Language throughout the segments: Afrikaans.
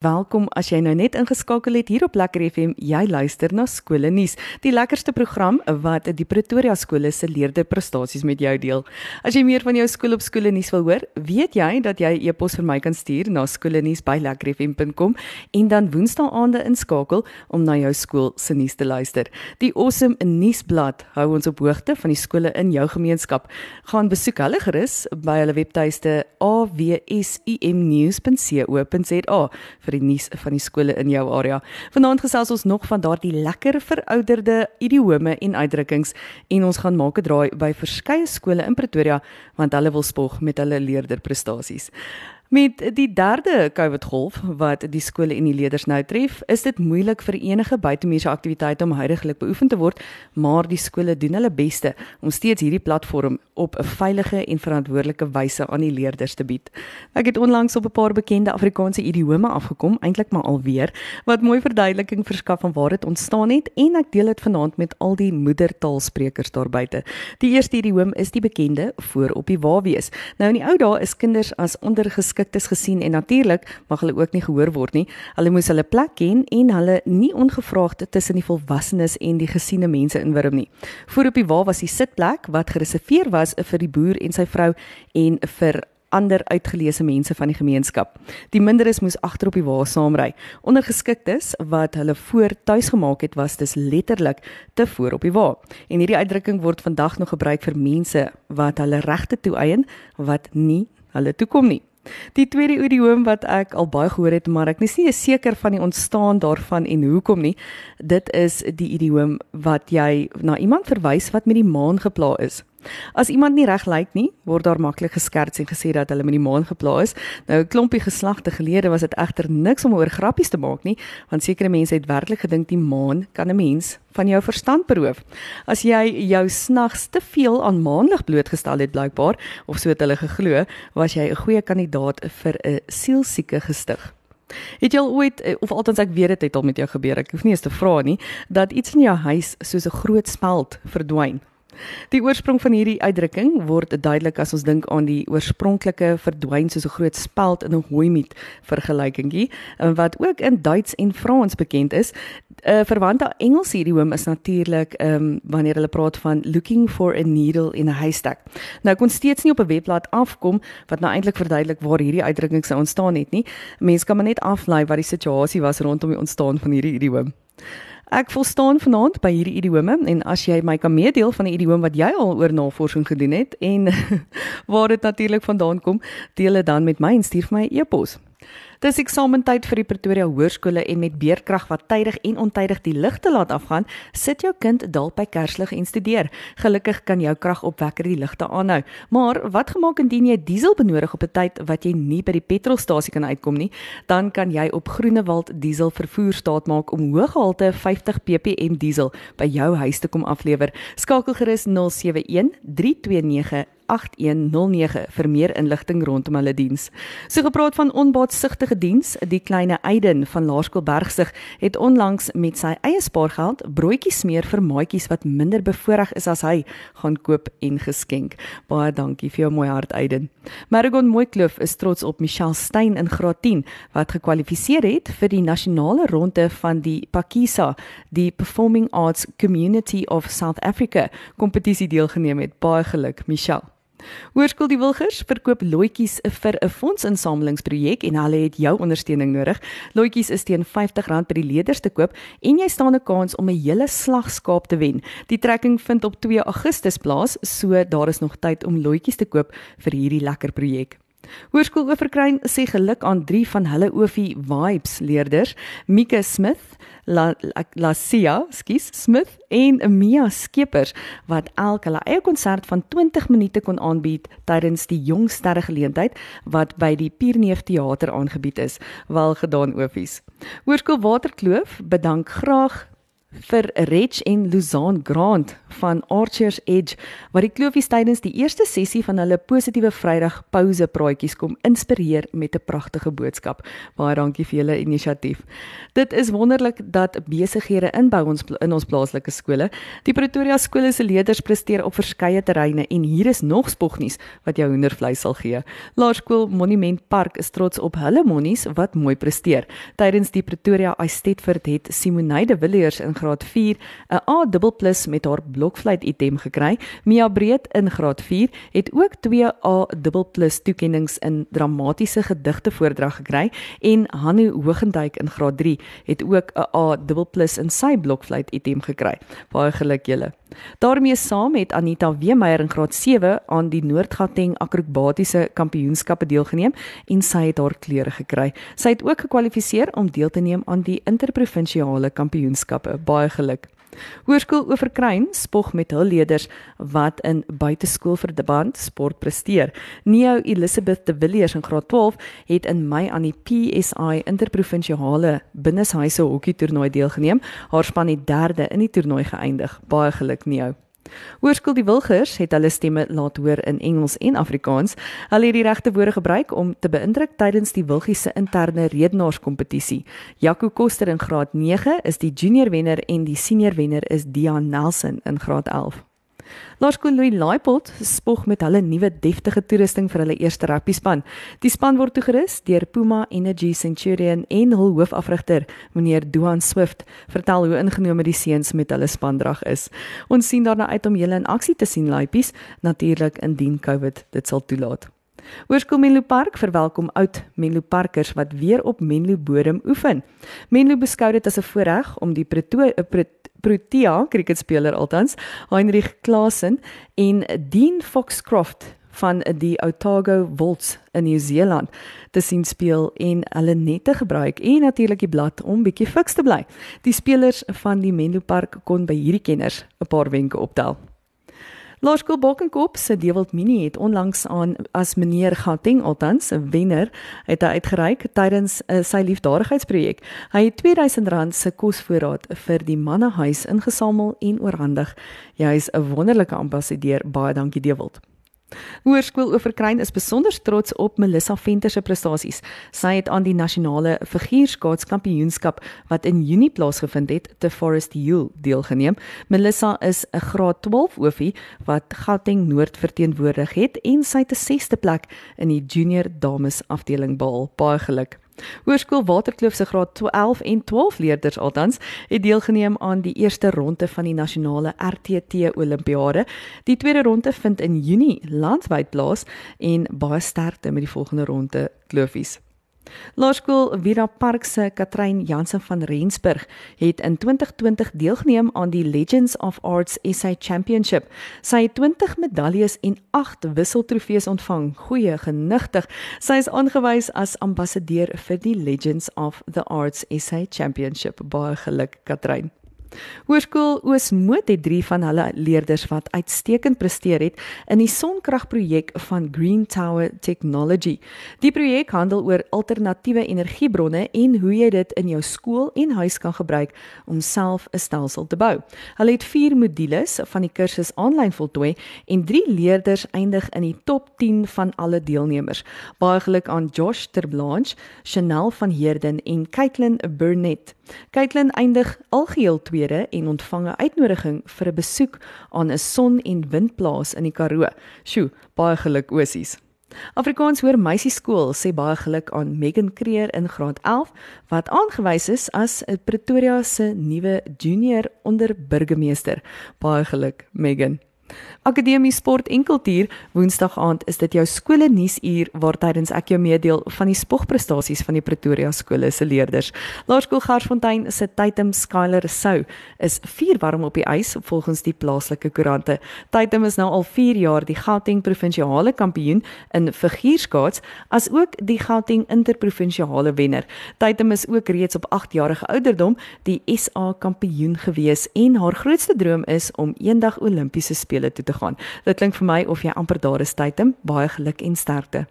Welkom as jy nou net ingeskakel het hier op Lekker FM. Jy luister na Skole Nuus, die lekkerste program wat die Pretoria skole se leerderprestasies met jou deel. As jy meer van jou skool op Skole Nuus wil hoor, weet jy dat jy 'n e e-pos vir my kan stuur na skolenuus@lekkerfm.com en dan woensdaande inskakel om na jou skool se nuus te luister. Die Awesome Nuusblad hou ons op hoogte van die skole in jou gemeenskap. Gaan besoek hulle gerus by hulle webtuiste awsimnews.co.za vir die nuus van die skole in jou area. Vanaand gesels ons nog van daardie lekker verouderde idiome en uitdrukkings en ons gaan maak 'n draai by verskeie skole in Pretoria want hulle wil spog met hulle leerderprestasies. Met die derde COVID-golf wat die skole en die leerders nou tref, is dit moeilik vir enige buitemuurse aktiwiteite om huidigelik beoefen te word, maar die skole doen hulle beste om steeds hierdie platform op 'n veilige en verantwoordelike wyse aan die leerders te bied. Ek het onlangs op 'n paar bekende Afrikaanse idiome afgekom, eintlik maar alweer, wat mooi verduideliking verskaf van waar dit ontstaan het en ek deel dit vanaand met al die moedertaalsprekers daar buite. Die eerste idiom is die bekende voor op die wa wees. Nou in die ou dae is kinders as ondergeskik geskiktes gesien en natuurlik mag hulle ook nie gehoor word nie. Hulle moes hulle plek ken en hulle nie ongevraagd tussen die volwassenes en die gesiene mense inwurm nie. Voor op die wa was die sitplek wat gereserveer was vir die boer en sy vrou en vir ander uitgeleese mense van die gemeenskap. Die minderes moes agter op die wa saamry. Ondergeskiktes wat hulle voor tuis gemaak het was dus letterlik te voor op die wa. En hierdie uitdrukking word vandag nog gebruik vir mense wat hulle regte toeëien wat nie hulle toekom nie. Die tweede idiom wat ek al baie gehoor het, maar ek is nie seker van die ontstaan daarvan en hoekom nie. Dit is die idiom wat jy na iemand verwys wat met die maan gepla is. As iemand nie reg lyk nie, word daar maklik geskerts en gesê dat hulle met die maan geplaas is. Nou 'n klompie geslagte gelede was dit egter niks om oor grappies te maak nie, want sekere mense het werklik gedink die maan kan 'n mens van jou verstand beroof. As jy jou snags te veel aan maanlig blootgestel het blykbaar of so het hulle geglo, was jy 'n goeie kandidaat vir 'n sielsieke gestig. Het jy al ooit eh, of althans ek weet dit het al met jou gebeur, ek hoef nie eens te vra nie, dat iets in jou huis soos 'n groot speld verdwyn Die oorsprong van hierdie uitdrukking word duidelik as ons dink aan die oorspronklike verdwyn soos 'n groot speld in 'n hooimiet vergelykingkie wat ook in Duits en Frans bekend is. 'n uh, Verwante Engelse idiom is natuurlik ehm um, wanneer hulle praat van looking for a needle in a haystack. Nou kon steeds nie op 'n webblad afkom wat nou eintlik verduidelik waar hierdie uitdrukking sou ontstaan het nie. Mense kan maar net aflei wat die situasie was rondom die ontstaan van hierdie idiom. Ek volstaan vanaand by hierdie idiome en as jy my kan meedeel van 'n idiom wat jy al oor navorsing gedoen het en waar dit natuurlik vandaan kom, deel dit dan met my en stuur vir my 'n e e-pos. Dis eksamentyd vir die Pretoria Hoërskole en met beerkrag wat tydig en ontydig die ligte laat afgaan, sit jou kind dalk by kerslig en studeer. Gelukkig kan jou kragopwekker die ligte aanhou. Maar wat gemaak indien jy diesel benodig op 'n tyd wat jy nie by die petrolstasie kan uitkom nie? Dan kan jy op Groenewald diesel vervoer staat maak om hoëgehalte 50 ppm diesel by jou huis te kom aflewer. Skakel gerus 071 329 8109 vir meer inligting rondom hulle diens. So gepraat van onbaatsigtige diens, die kleine Eiden van Laerskool Bergsig het onlangs met sy eie spaargeld broodjies smeer vir maatjies wat minder bevoorreg is as hy gaan koop en geskenk. Baie dankie vir jou mooi hart Eiden. Margon Mooikloof is trots op Michelle Stein in Graad 10 wat gekwalifiseer het vir die nasionale ronde van die Pakisa, die Performing Arts Community of South Africa kompetisie deelgeneem het. Baie geluk Michelle. Hoërskool Die Wilgers verkoop loetjies vir 'n fondsinsamelingsprojek en hulle het jou ondersteuning nodig. Loetjies is teen R50 by die leerders te koop en jy staan 'n kans om 'n hele slag skaap te wen. Die trekking vind op 2 Augustus plaas, so daar is nog tyd om loetjies te koop vir hierdie lekker projek. Hoërskool Oeverkruin sê geluk aan drie van hulle Ofie Vibes leerders, Mika Smith, La La Sia, skus Smith en Mia Skeepers wat elk hulle eie konsert van 20 minute kon aanbied tydens die jong sterre geleentheid wat by die Pierneef teater aangebied is. Wel gedaan Ofies. Hoërskool Waterkloof bedank graag vir Reg en Luzan Grant van Archers Edge wat die kloofies tydens die eerste sessie van hulle positiewe Vrydag pouse praatjies kom inspireer met 'n pragtige boodskap. Baie dankie vir julle inisiatief. Dit is wonderlik dat besighede inbou ons in ons plaaslike skole. Die Pretoria skole se leerders presteer op verskeie terreine en hier is nog spognuus wat jou hoendervleis sal gee. Laerskool Monument Park is trots op hulle monnies wat mooi presteer. Tydens die Pretoria Eisteddford het Simonay de Villiers in graad 4 'n A+ met haar blokfluit item gekry. Mia Breed in graad 4 het ook 2 A+ toekenninge in dramatiese gedigte voordrag gekry en Hanu Hogenduyk in graad 3 het ook 'n A+ in sy blokfluit item gekry. Baie geluk julle. Daarmee saam het Anita Weemeyer in graad 7 aan die Noord-Gauteng akrobatiese kampioenskappe deelgeneem en sy het haar kleure gekry. Sy het ook gekwalifiseer om deel te neem aan die interprovinsiale kampioenskappe. Baie geluk. Hoërskool Oeverkruin spog met hul leerders wat in buiteskoolverband sport presteer. Neo Elizabeth de Villiers in graad 12 het in Mei aan die PSI interprovinsiale binneshuise hokkie toernooi deelgeneem. Haar span het derde in die toernooi geëindig. Baie geluk Neo. Hoërskool die Wilgers het hulle stemme laat hoor in Engels en Afrikaans. Hulle het die regte woorde gebruik om te beïndruk tydens die Wilgies se interne redenaarskompetisie. Jaco Koster in graad 9 is die junior wenner en die senior wenner is Dian Nelson in graad 11. Laerskool Louis Laipold spog met hulle nuwe deftige toerusting vir hulle eerste rugbyspan. Die span word toegerus deur Puma Energy Centurion en hul hoofafrigter, meneer Duan Swift, vertel hoe ingenome die seuns met hulle spandrag is. Ons sien daarna uit om julle in aksie te sien, Laipies, natuurlik indien COVID dit sal toelaat. Hoërskool Menlo Park verwelkom oud Menlo Parkers wat weer op Menlo bodem oefen. Menlo beskou dit as 'n voorreg om die Pretoria Protea kriketspeler altans, Heinrich Klaasen en Dean Foxcroft van die Otago Wolves in Nieu-Seeland te sien speel en hulle net te gebruik en natuurlik die blad om bietjie fiks te bly. Die spelers van die Menlo Park kon by hierdie kenners 'n paar wenke optel. Laerskool Bokenkop se Dewald Mini het onlangs aan as meneer Gauteng althans 'n wenner het hy uitgereik tydens uh, sy liefdadigheidsprojek. Hy het R2000 se kosvoorraad vir die mannehuis ingesamel en oorhandig. Jy is 'n wonderlike ambassadeur. Baie dankie Dewald. Hoërskool Oeverkruin is besonder trots op Melissa Venter se prestasies. Sy het aan die nasionale figuurskaatskampioenskap wat in Junie plaasgevind het, te Forest Hill deelgeneem. Melissa is 'n graad 12 oefie wat Gauteng Noord verteenwoordig het en sy het 'n 6ste plek in die junior dames afdeling behaal. Baie geluk. Hoërskool Waterkloof se graad 12 en 12 leerders althans het deelgeneem aan die eerste ronde van die nasionale RTT Olimpiade. Die tweede ronde vind in Junie landwyd plaas en baie sterkte met die volgende ronde kloofies. Laerskool Vira Park se Katrein Jansen van Rensburg het in 2020 deelgeneem aan die Legends of Arts SA Championship. Sy het 20 medaljes en 8 wisseltrofees ontvang. Goeie genigtig. Sy is aangewys as ambassadeur vir die Legends of the Arts SA Championship. Baie geluk Katrein. Hoërskool Oosmoed het 3 van hulle leerders wat uitstekend presteer het in die sonkragprojek van Green Tower Technology. Die projek handel oor alternatiewe energiebronne en hoe jy dit in jou skool en huis kan gebruik om self 'n stelsel te bou. Hulle het 4 modules van die kursus aanlyn voltooi en 3 leerders eindig in die top 10 van alle deelnemers. Baie geluk aan Josh Terblanche, Chanel van Heerden en Caitlin Burnett. Caitlin eindig algeheel tweede en ontvang 'n uitnodiging vir 'n besoek aan 'n son- en windplaas in die Karoo. Sjoe, baie geluk Osies. Afrikaans hoor meisieskool sê baie geluk aan Megan Creer in graad 11 wat aangewys is as 'n Pretoria se nuwe junior onderburgemeester. Baie geluk Megan. Akademie Sport en Kultuur Woensdag aand is dit jou skole nuusuur waar tydens ek jou meedeel van die spogprestasies van die Pretoria skole se leerders. Laerskool Garsfontein se Taitum Skyler Sou is vier warm op die ys volgens die plaaslike koerante. Taitum is nou al 4 jaar die Gauteng provinsiale kampioen in figuurskaats as ook die Gauteng interprovinsiale wenner. Taitum is ook reeds op 8 jarige ouderdom die SA kampioen gewees en haar grootste droom is om eendag Olimpiese spele te te gaan. Dit klink vir my of jy amper daar is tyd in baie geluk en sterkte.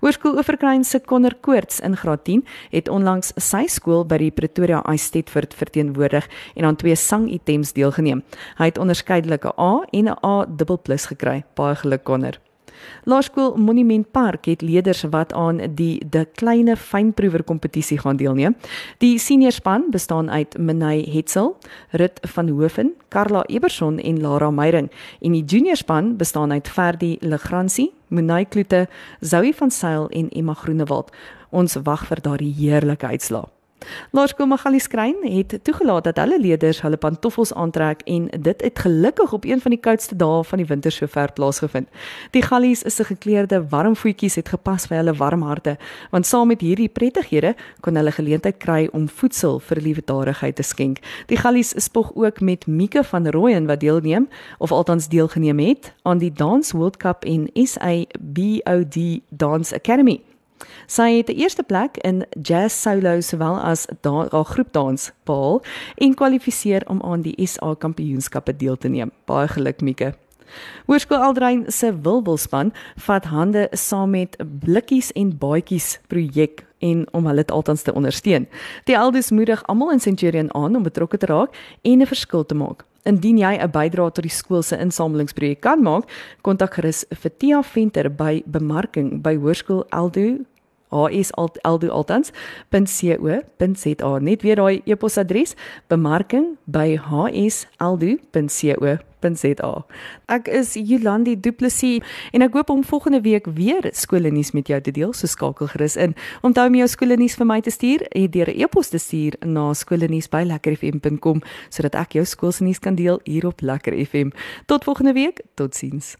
Hoërskool Oeverkruin se Connor Koorts in Graad 10 het onlangs sy skool by die Pretoria Eisteddford verteenwoordig en aan twee sangitems deelgeneem. Hy het onderskeidelike A en 'n A gekry. Baie geluk Connor. Laerskool Monument Park het leerders wat aan die De Kleine Fynproewer kompetisie gaan deelneem. Die senior span bestaan uit Minay Hetzel, Rut van Hoven, Karla Eberson en Lara Meyering en die junior span bestaan uit Ferdi Legrandsie, Minay Kloete, Zoe van Sail en Emma Groenewald. Ons wag vir daardie heerlike uitslae. Laerskool Magalies Skrein het toegelaat dat hulle leerders hulle pantoffels aantrek en dit het gelukkig op een van die koudste dae van die winter sover plaasgevind. Die gallies is se gekleurde warm voetjies het gepas vir hulle warm harte, want saam met hierdie prettighede kon hulle geleentheid kry om voedsel vir liefdadigheid te skenk. Die gallies spog ook met Mieke van Rooyen wat deelneem of althans deelgeneem het aan die Dance World Cup en SABOD Dance Academy. Sy het die eerste plek in jazz solo sowel as haar groepdans behaal en kwalifiseer om aan die SA Kampioenskappe deel te neem. Baie geluk Mieke. Hoërskool Aldrein se Wilwilspan vat hande saam met Blikkies en Baadjies projek en om hulle altans te ondersteun. Die elders moedig almal in Centurion aan om betrokke te raak en 'n verskil te maak. Indien jy 'n bydrae tot die skool se insamelingsprojek kan maak, kontak gerus vir Tia Venter by bemarking by Hoërskool Eldo hsaldo.altans.co.za net weer daai e-posadres bemarking by hsaldo.co.za Ek is Jolandi Du Plessis en ek hoop om volgende week weer skoolnuus met jou te deel so skakel gerus in. Onthou om jou skoolnuus vir my te stuur deur 'n e-pos te stuur na skoolnuus@lekkerfm.com sodat ek jou skoolnuus kan deel hier op Lekker FM tot volgende week totsiens